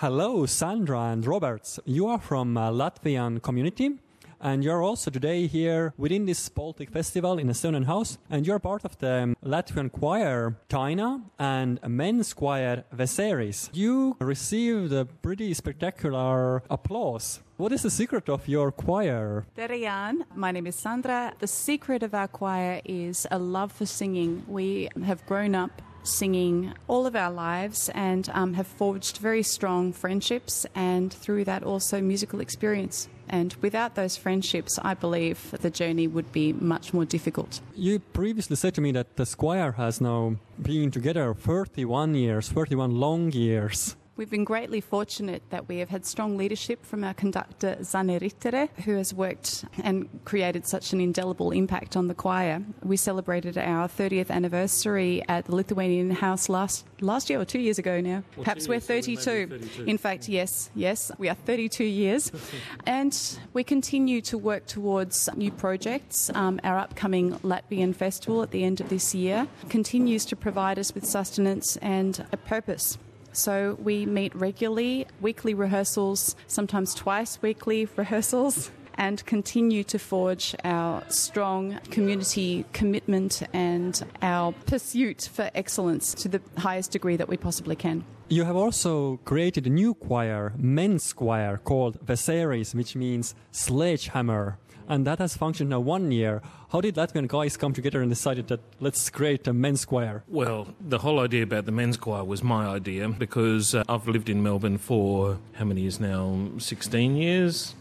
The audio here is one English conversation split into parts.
Hello, Sandra and Roberts. You are from uh, Latvian community. And you're also today here within this Baltic Festival in Estonian House. And you're part of the um, Latvian choir Daina and men's choir Veseris. You received a pretty spectacular applause. What is the secret of your choir? Terian, my name is Sandra. The secret of our choir is a love for singing. We have grown up singing all of our lives and um, have forged very strong friendships and through that also musical experience. And without those friendships, I believe the journey would be much more difficult. You previously said to me that the Squire has now been together 31 years, 31 long years. We've been greatly fortunate that we have had strong leadership from our conductor Zane Rittere, who has worked and created such an indelible impact on the choir. We celebrated our 30th anniversary at the Lithuanian House last last year or two years ago now. Well, Perhaps we're years, so we 32. 32. In fact, yes, yes, we are 32 years. and we continue to work towards new projects. Um, our upcoming Latvian festival at the end of this year continues to provide us with sustenance and a purpose. So we meet regularly, weekly rehearsals, sometimes twice weekly rehearsals, and continue to forge our strong community commitment and our pursuit for excellence to the highest degree that we possibly can. You have also created a new choir, men's choir, called Veseris, which means sledgehammer. And that has functioned now one year. How did Latvian guys come together and decided that let's create a men's choir? Well, the whole idea about the men's choir was my idea because uh, I've lived in Melbourne for how many years now? 16 years.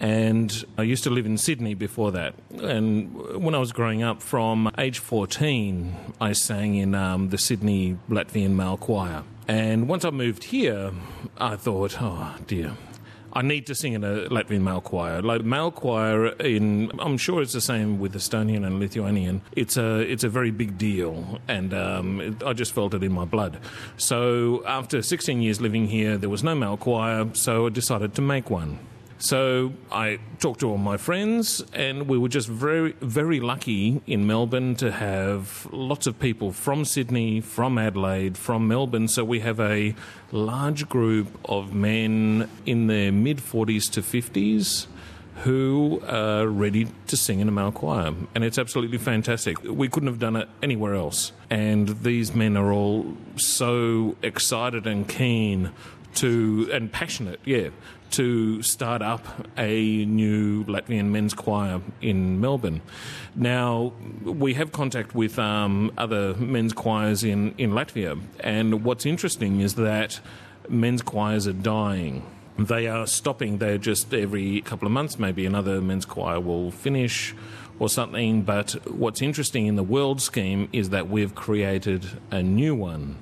And I used to live in Sydney before that. And when I was growing up, from age 14, I sang in um, the Sydney Latvian male choir. And once I moved here, I thought, oh dear, I need to sing in a Latvian male choir. Like male choir in, I'm sure it's the same with Estonian and Lithuanian. It's a it's a very big deal, and um, it, I just felt it in my blood. So after 16 years living here, there was no male choir, so I decided to make one. So I talked to all my friends, and we were just very, very lucky in Melbourne to have lots of people from Sydney, from Adelaide, from Melbourne. So we have a large group of men in their mid 40s to 50s who are ready to sing in a male choir. And it's absolutely fantastic. We couldn't have done it anywhere else. And these men are all so excited and keen to, and passionate, yeah, to start up a new Latvian men's choir in Melbourne. Now, we have contact with um, other men's choirs in, in Latvia, and what's interesting is that men's choirs are dying. They are stopping. They're just every couple of months, maybe another men's choir will finish or something. But what's interesting in the world scheme is that we've created a new one.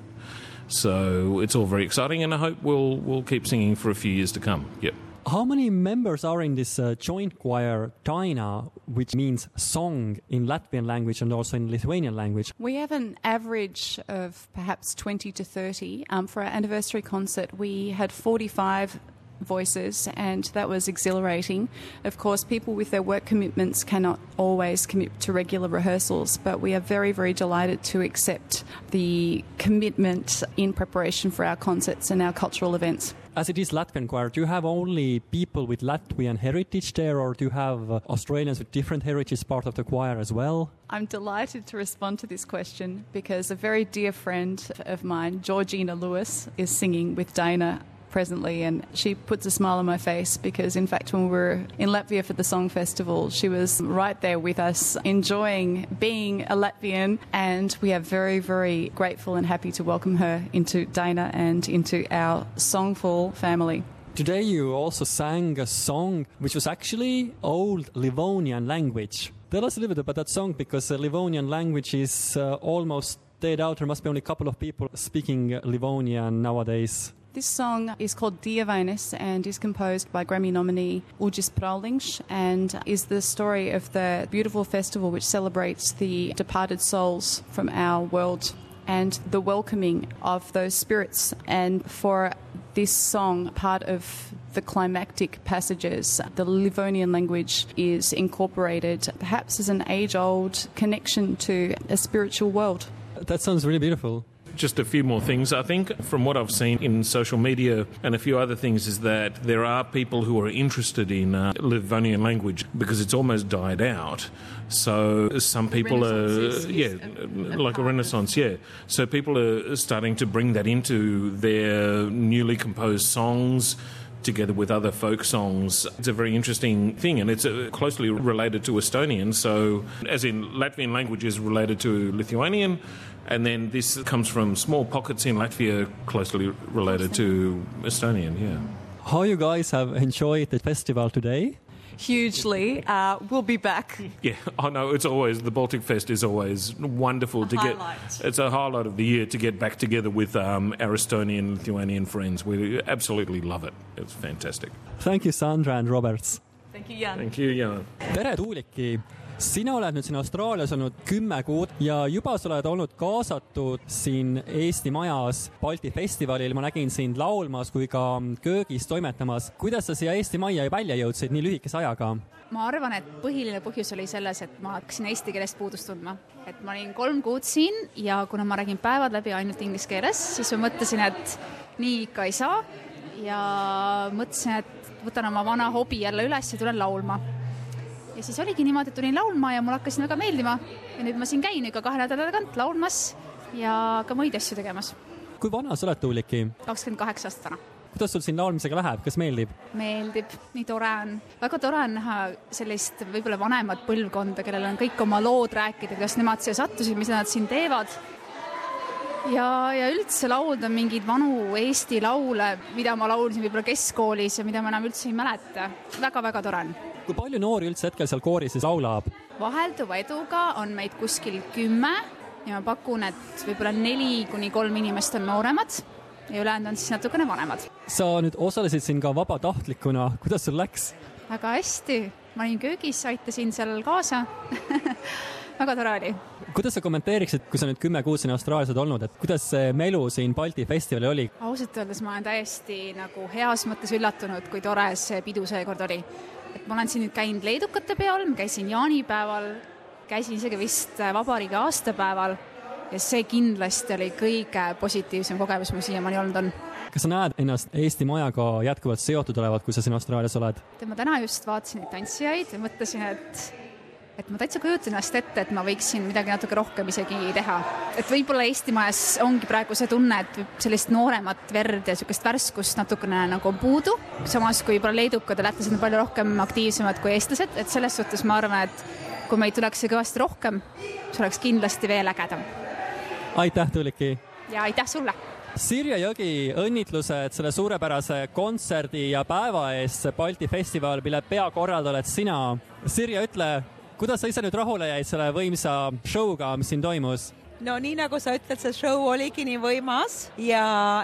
So it's all very exciting, and I hope we'll we'll keep singing for a few years to come. Yep. How many members are in this uh, joint choir Daina, which means song in Latvian language and also in Lithuanian language? We have an average of perhaps 20 to 30. Um, for our anniversary concert, we had 45 voices, and that was exhilarating. Of course, people with their work commitments cannot always commit to regular rehearsals, but we are very, very delighted to accept the commitment in preparation for our concerts and our cultural events. As it is Latvian choir, do you have only people with Latvian heritage there, or do you have uh, Australians with different heritage part of the choir as well? I'm delighted to respond to this question because a very dear friend of mine, Georgina Lewis, is singing with Daina presently, and she puts a smile on my face because, in fact, when we were in Latvia for the Song Festival, she was right there with us, enjoying being a Latvian, and we are very, very grateful and happy to welcome her into Daina and into our Songful family. Today you also sang a song which was actually old Livonian language. Tell us a little bit about that song because the Livonian language is uh, almost dead out. There must be only a couple of people speaking uh, Livonian nowadays. This song is called Dievainis and is composed by Grammy nominee Ugis Praulins and is the story of the beautiful festival which celebrates the departed souls from our world and the welcoming of those spirits. And for this song, part of the climactic passages, the Livonian language is incorporated perhaps as an age old connection to a spiritual world. That sounds really beautiful. Just a few more things. I think from what I've seen in social media and a few other things is that there are people who are interested in uh, Livonian language because it's almost died out. So some people are, yeah, like a renaissance, yeah. So people are starting to bring that into their newly composed songs together with other folk songs. It's a very interesting thing, and it's uh, closely related to Estonian. So, as in Latvian language is related to Lithuanian, and then this comes from small pockets in Latvia closely related to Estonian. Yeah. How you guys have enjoyed the festival today? Hugely. Uh, we'll be back. Yeah, I know. It's always the Baltic Fest is always wonderful a to highlight. get. It's a highlight of the year to get back together with um, our Estonian, Lithuanian friends. We absolutely love it. It's fantastic. Thank you, Sandra and Roberts. Thank you, Jan. Thank you, Jan. tere, Tuuliki! Sina oled nüüd siin Austraalias olnud kümme kuud ja juba sa oled olnud kaasatud siin Eesti Majas Balti festivalil, ma nägin sind laulmas kui ka köögis toimetamas. kuidas sa siia Eesti Majja välja jõudsid nii lühikese ajaga? ma arvan, et põhiline põhjus oli selles, et ma hakkasin eesti keelest puudust tundma. et ma olin kolm kuud siin ja kuna ma räägin päevad läbi ainult inglise keeles, siis ma mõtlesin, et nii ikka ei saa ja mõtlesin, et võtan oma vana hobi jälle üles ja tulen laulma ja siis oligi niimoodi, et tulin laulma ja mulle hakkas väga meeldima ja nüüd ma siin käin iga kahe nädala tagant laulmas ja ka muid asju tegemas. kui vana sa oled, Tuuliki? kakskümmend kaheksa aastat vana. kuidas sul siin laulmisega läheb, kas meeldib? meeldib, nii tore on. väga tore on näha sellist võib-olla vanemat põlvkonda, kellel on kõik oma lood rääkida, kuidas nemad siia sattusid, mis nad siin teevad. ja, ja üldse laulda mingeid vanu Eesti laule, mida ma laulsin võib-olla keskkoolis ja mida ma enam üldse ei mäleta väga,. väga-väga tore on kui palju noori üldse hetkel seal kooris siis laulab? vahelduva eduga on meid kuskil kümme ja ma pakun, et võib-olla neli kuni kolm inimest on nooremad ja ülejäänud on siis natukene vanemad. sa nüüd osalesid siin ka vabatahtlikuna, kuidas sul läks? väga hästi, ma olin köögis, aitasin seal kaasa väga tore oli. kuidas sa kommenteeriksid, kui sa nüüd kümme kuud siin Austraalias oled olnud, et kuidas see melu siin Balti festivalil oli? ausalt öeldes ma olen täiesti nagu heas mõttes üllatunud, kui tore see pidu seekord oli et ma olen siin nüüd käinud leedukate peol, ma käisin jaanipäeval, käisin isegi vist äh, vabariigi aastapäeval ja see kindlasti oli kõige positiivsem kogemus, mis siiamaani olnud on. kas sa näed ennast Eesti Majaga jätkuvalt seotud olevat, kui sa siin Austraalias oled? ma täna just vaatasin neid tantsijaid ja mõtlesin, et et ma täitsa kujutan ennast ette, et ma võiksin midagi natuke rohkem isegi teha. et võib-olla Eestimajas ongi praegu see tunne, et sellist nooremat verd ja niisugust värskust natukene nagu on puudu, samas kui võib-olla leedukad ja lätlased on palju rohkem aktiivsemad kui eestlased, et selles suhtes ma arvan, et kui meid tuleks kõvasti rohkem, see oleks kindlasti veel ägedam. aitäh, Tuuliki! ja aitäh sulle! Sirje Jõgi, õnnitlused selle suurepärase kontserdi ja päeva eest, see Balti festival, mille peakorraldaja oled sina. Sirje, ütle, kuidas sa ise nüüd rahule jäid selle võimsa show'ga, mis siin toimus? No nii nagu sa ütled, see show oligi nii võimas ja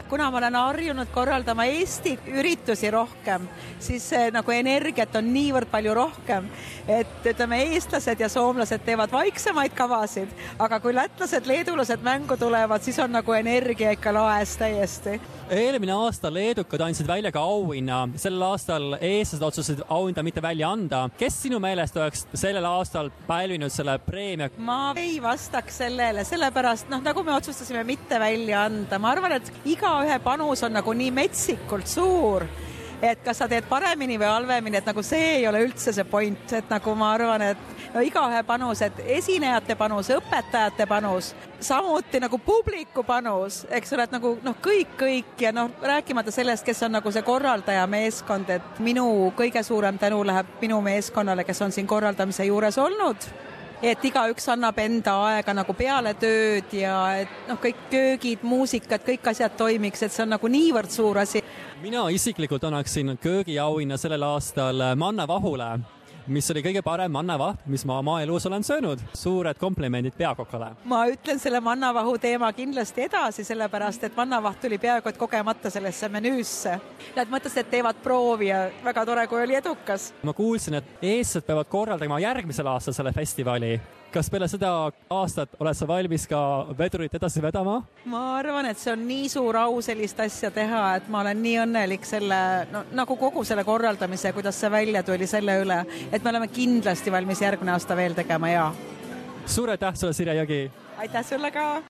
kuna ma olen harjunud korraldama Eesti üritusi rohkem, siis nagu energiat on niivõrd palju rohkem, et ütleme, eestlased ja soomlased teevad vaiksemaid kavasid, aga kui lätlased, leedulased mängu tulevad, siis on nagu energia ikka laes täiesti eelmine aasta leedukad andsid välja ka auhinna, sellel aastal eestlased otsustasid auhinda mitte välja anda. kes sinu meelest oleks sellel aastal pälvinud selle preemia? ma ei vastaks sellele, sellepärast noh, nagu me otsustasime mitte välja anda, ma arvan, et igaühe panus on nagu nii metsikult suur et kas sa teed paremini või halvemini, et nagu see ei ole üldse see point, et nagu ma arvan, et no igaühe panus, et esinejate panus, õpetajate panus, samuti nagu publiku panus, eks ole, et nagu noh, kõik, kõik ja noh, rääkimata sellest, kes on nagu see korraldaja meeskond, et minu kõige suurem tänu läheb minu meeskonnale, kes on siin korraldamise juures olnud et igaüks annab enda aega nagu peale tööd ja et noh, kõik köögid, muusikad, kõik asjad toimiks, et see on nagu niivõrd suur asi. mina isiklikult annaksin köögiauhinna sellel aastal Manna Vahule mis oli kõige parem mannavaht, mis ma oma elus olen söönud. suured komplimendid peakokale. ma ütlen selle mannavahu teema kindlasti edasi, sellepärast et mannavaht tuli peaaegu et kogemata sellesse menüüsse. Nad mõtlesid, et teevad proovi ja väga tore, kui oli edukas. ma kuulsin, et eestlased peavad korraldama järgmisel aastal selle festivali kas peale seda aastat oled sa valmis ka vedurit edasi vedama? ma arvan, et see on nii suur au sellist asja teha, et ma olen nii õnnelik selle, no nagu kogu selle korraldamise, kuidas see välja tuli selle üle, et me oleme kindlasti valmis järgmine aasta veel tegema ja. suur aitäh sulle, Sirje Jõgi! aitäh sulle ka!